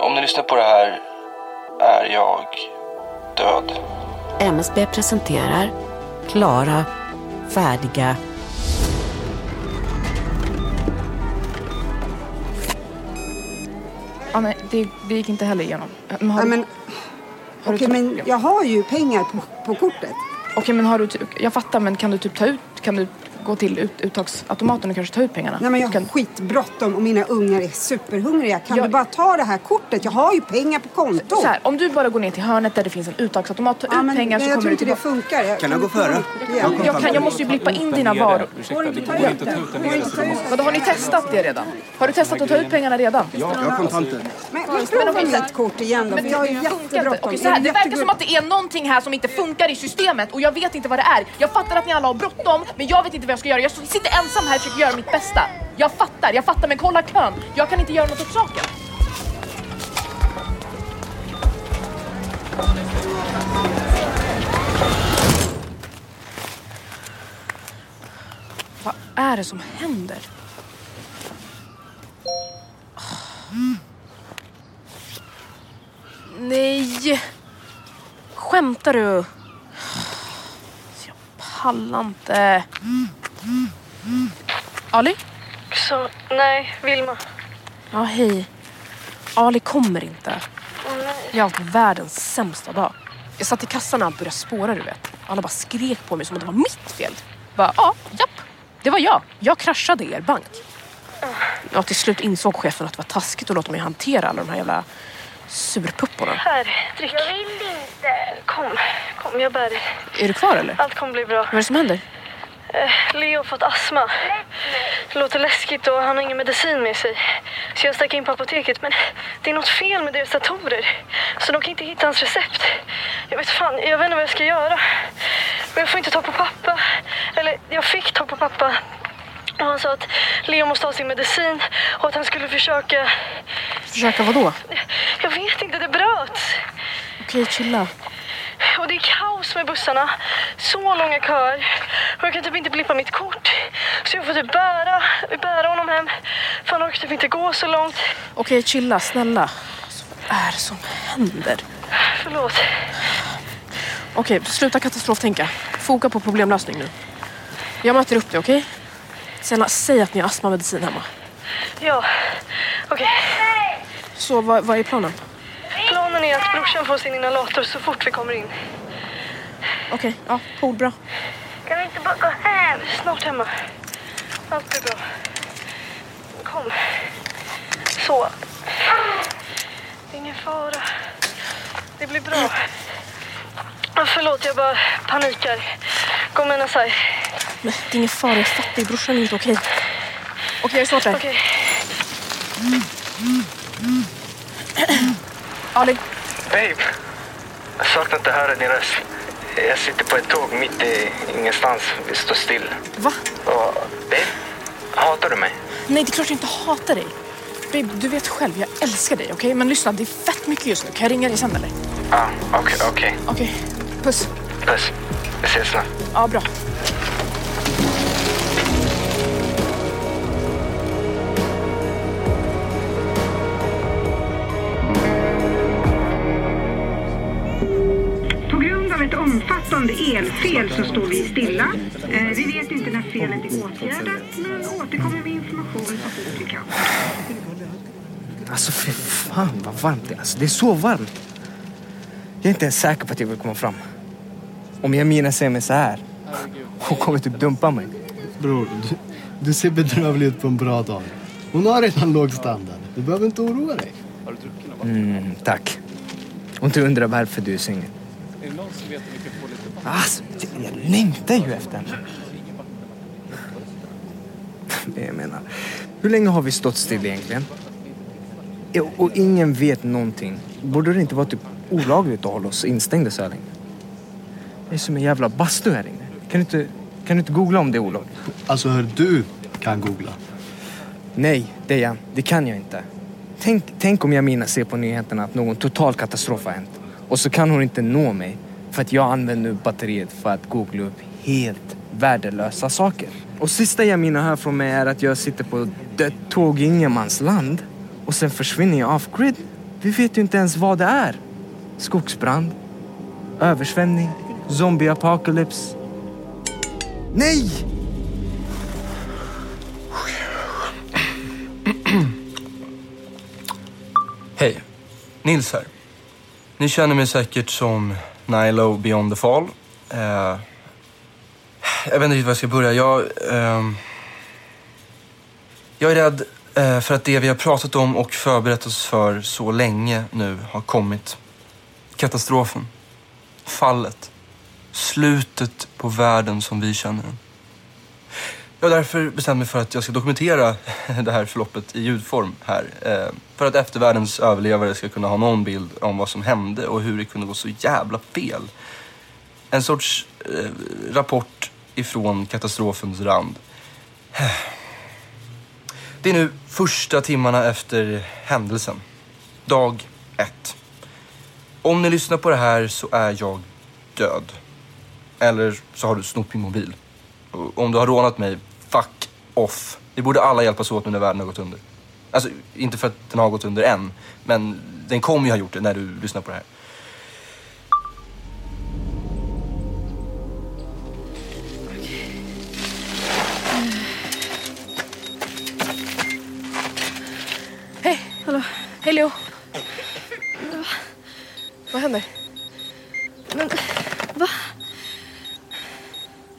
Om ni lyssnar på det här är jag död. MSB presenterar klara, färdiga Ja, nej, det, det gick inte heller igenom. Men har, Ja, du- men, har du okej, men jag har ju pengar på, på kortet. Okej, men har du... Jag fattar, men kan du typ ta ut... Kan du gå till ut, uttagsautomaten och kanske ta ut pengarna? Nej, men jag har kan, skitbråttom och mina ungar är superhungriga. Kan Jag- du bara ta det här kortet? Jag har ju pengar på kontot. så här, om du bara går ner till hörnet där det finns en uttagsautomat, ta Ja, ut men pengar nej, så jag kommer tror du inte det tillbaka. funkar. Jag Kan jag gå före? igen. Jag, kan, jag måste ju blippa in dina varor. Får inte ta ut? Vadå, har ni testat det redan? Har du testat att ta ut pengarna redan? Jag har kontanter. Men, men prova mitt kort igen då, för jag har jättebråttom. Jag det är verkar som att det är någonting här som inte funkar i systemet och jag vet inte vad det är. Jag fattar att ni alla har bråttom, men jag vet inte vad jag ska göra. Jag sitter ensam här och försöker göra mitt bästa. Jag fattar, jag fattar, men kolla kön. Jag kan inte göra något åt saken. Vad är det som händer? Ah. Nej! Skämtar du? Jag pallar inte. Ali? Så, nej, Vilma. Ja, hej. Ali kommer inte. Nej. Jag har haft världens sämsta dag. Jag satt i kassan när allt började spåra, du vet. Alla bara skrek på mig som att det var mitt fel. Bara, ja, japp. Det var jag. Jag kraschade er bank. Ja, till slut insåg chefen att det var taskigt att låta mig hantera alla de här jävla surpupporna. Här, drick. Jag vill inte. Kom, kom, jag bär. Är du kvar eller? Allt kommer bli bra. Vad är det som händer? Eh, Leo har fått astma. Det låter läskigt och han har ingen medicin med sig. Så jag stack in på apoteket men det är något fel med deras datorer. Så de kan inte hitta hans recept. Jag vet fan, jag vet inte vad jag ska göra. Men jag får inte tag på pappa. Eller jag fick tag på pappa. Och han sa att Leo måste ha sin medicin och att han skulle försöka... Försöka vadå? Jag vet inte, det bröts. Okej, chilla. Och det är kaos med bussarna. Så långa köer. Och jag kan typ inte blippa mitt kort. Så jag får typ bära, bära honom hem. För han orkar typ inte gå så långt. Okej, chilla, snälla. Vad är det som händer? Förlåt. Okej, sluta katastroftänka. Foka på problemlösning nu. Jag möter upp dig, okej? Snälla, säg att ni har astmamedicin hemma. Ja, okej. Så vad, vad är planen? Planen är att brorsan får sin inhalator så fort vi kommer in. Okej, ja, cool, bra. Kan vi inte bara gå hem? Snart hemma. Allt blir bra. Kom. Så. Det är ingen fara. Det blir bra. Förlåt, jag bara panikar. Gå med Nasai. Men det är ingen fara, jag fattar. Brorsan är inte okej. Okej, jag är snart där. Okej. Ali, Babe, jag har saknat att höra din röst. Jag sitter på ett tåg mitt i ingenstans. Vi står still. va? Och, babe, hatar du mig? Nej, det är klart jag inte hatar dig. Babe, du vet själv, jag älskar dig, okej? Men lyssna, det är fett mycket just nu. Kan jag ringa dig sen eller? Ja, ah, okej, okej. Okej, puss. Puss. Vi ses snart. Ja, bra. Elfel så står vi stilla. Eh, vi vet inte när felet är åtgärdat, men återkommer med information så fort vi kan. Alltså fy fan vad varmt det är. Alltså, det är så varmt. Jag är inte ens säker på att jag vill komma fram. Om Jamina ser mig så här. Hon kommer typ dumpa mig. Bror, du, du ser bedrövlig ut på en bra dag. Hon har redan låg standard. Du behöver inte oroa dig. Mm, tack. Och inte undra varför du är singel. Alltså, jag längtar ju efter henne. Det jag menar. Hur länge har vi stått still egentligen? Och ingen vet någonting. Borde det inte vara typ olagligt att hålla oss instängda så här länge? Det är som en jävla bastu här inne. Kan du inte, kan du inte googla om det är olagligt? Alltså hör du kan googla. Nej, Dejan. Det kan jag inte. Tänk, tänk om Jamina ser på nyheterna att någon total katastrof har hänt. Och så kan hon inte nå mig för att jag använder batteriet för att googla upp helt värdelösa saker. Och sista Jamina hör från mig är att jag sitter på ett dött tåg i ingenmansland. Och sen försvinner jag off-grid. Vi vet ju inte ens vad det är. Skogsbrand, översvämning, zombie apocalypse. Nej! Hej, Nils här. Ni känner mig säkert som Nilo Beyond the Fall. Eh, jag vet inte riktigt var jag ska börja. Jag, eh, jag är rädd eh, för att det vi har pratat om och förberett oss för så länge nu har kommit. Katastrofen. Fallet. Slutet på världen som vi känner den. Jag har därför bestämt mig för att jag ska dokumentera det här förloppet i ljudform här. Eh, för att eftervärldens överlevare ska kunna ha någon bild om vad som hände och hur det kunde gå så jävla fel. En sorts eh, rapport ifrån katastrofens rand. Det är nu första timmarna efter händelsen. Dag ett. Om ni lyssnar på det här så är jag död. Eller så har du snott min mobil. Om du har rånat mig, fuck off. Vi borde alla hjälpas åt nu när världen har gått under. Alltså, inte för att den har gått under än, men den kommer ju ha gjort det när du lyssnar på det här. Hej! Hallå? Hej Leo. Vad händer? Men, va?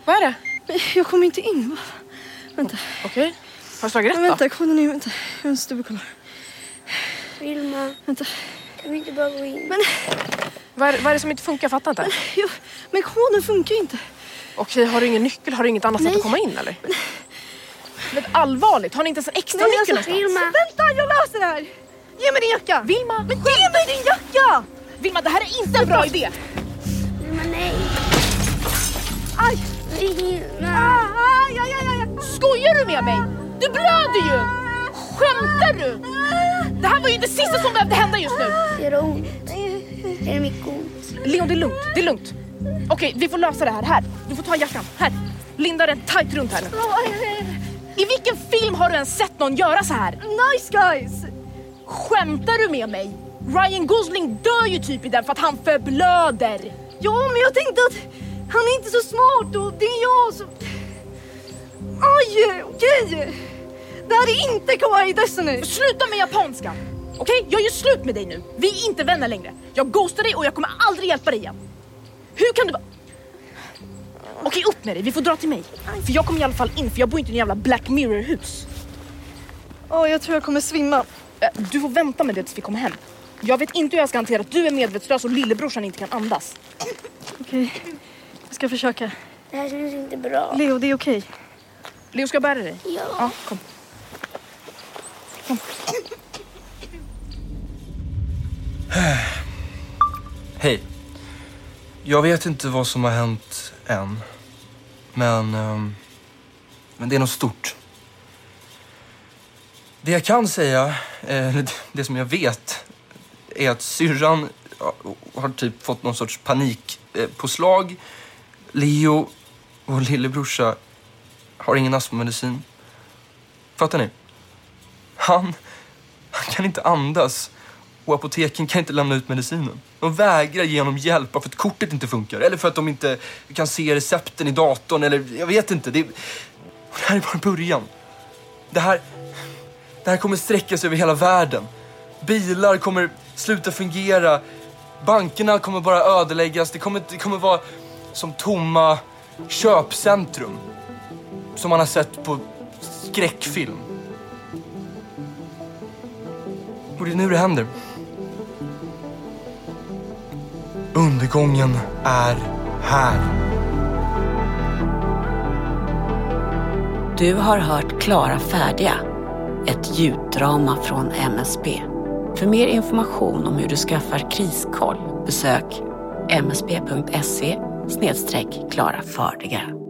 Vad är det? Jag kommer inte in. Va? Vänta. Okej. Har du slagit rätt Men då? vänta, kolla nu. Vänta. Jag måste dubbelkolla. Vilma, Vänta. kan vi inte bara gå in? Men, Vad är, vad är det som inte funkar? Jag fattar inte. jo, men koden funkar ju inte. Okej, har du ingen nyckel? Har du inget annat sätt Nej. att komma in eller? Men allvarligt, har ni inte ens en extra Nej, nyckel alltså? Vilma, Vänta, jag löser det här! Ge mig din jacka! Vilma! Men ge mig din jacka! Vilma, det här är inte en bra idé! Vilma nej. Aj! Aj, aj, aj, aj. Skojar du med mig? Du blöder ju! Skämtar du? Det här var ju det sista som behövde hända just nu! Gör det ont? Är det mycket ont? Leon, det är lugnt. Det är lugnt. Okej, vi får lösa det här. Här, du får ta jackan. Här. Linda den tight runt här nu. I vilken film har du ens sett någon göra så här? Nice guys! Skämtar du med mig? Ryan Gosling dör ju typ i den för att han förblöder. Ja, men jag tänkte att han är inte så smart och det är jag som... Aj, okej! Det här är inte Kawaii Destiny! Sluta med japanska! Okej, jag gör slut med dig nu. Vi är inte vänner längre. Jag ghostar dig och jag kommer aldrig hjälpa dig igen. Hur kan du vara... Okej, upp med dig. Vi får dra till mig. För jag kommer i alla fall in, för jag bor inte i en jävla Black Mirror-hus. Åh, jag tror jag kommer svimma. Du får vänta med det tills vi kommer hem. Jag vet inte hur jag ska hantera att du är medvetslös och lillebrorsan inte kan andas. Okej, jag ska försöka. Det här känns inte bra. Leo, det är okej. Leo, ska jag bära dig? Ja. Ja, kom. Hej. Jag vet inte vad som har hänt än. Men, ehm, men det är något stort. Det jag kan säga, eh, det- det som jag vet, är att syrran har typ fått någon sorts panikpåslag. Leo, vår lillebrorsa, har ingen astmamedicin. Fattar ni? Han, han kan inte andas och apoteken kan inte lämna ut medicinen. De vägrar ge honom hjälp bara för att kortet inte funkar eller för att de inte kan se recepten i datorn eller jag vet inte. Det, det här är bara början. Det här, det här kommer sträcka sig över hela världen. Bilar kommer sluta fungera. Bankerna kommer bara ödeläggas. Det kommer, det kommer vara som tomma köpcentrum. Som man har sett på skräckfilm. Och det är nu det händer. Undergången är här. Du har hört Klara färdiga, ett ljuddrama från MSB. För mer information om hur du skaffar kriskoll besök msb.se snedstreck Klara Fördiga.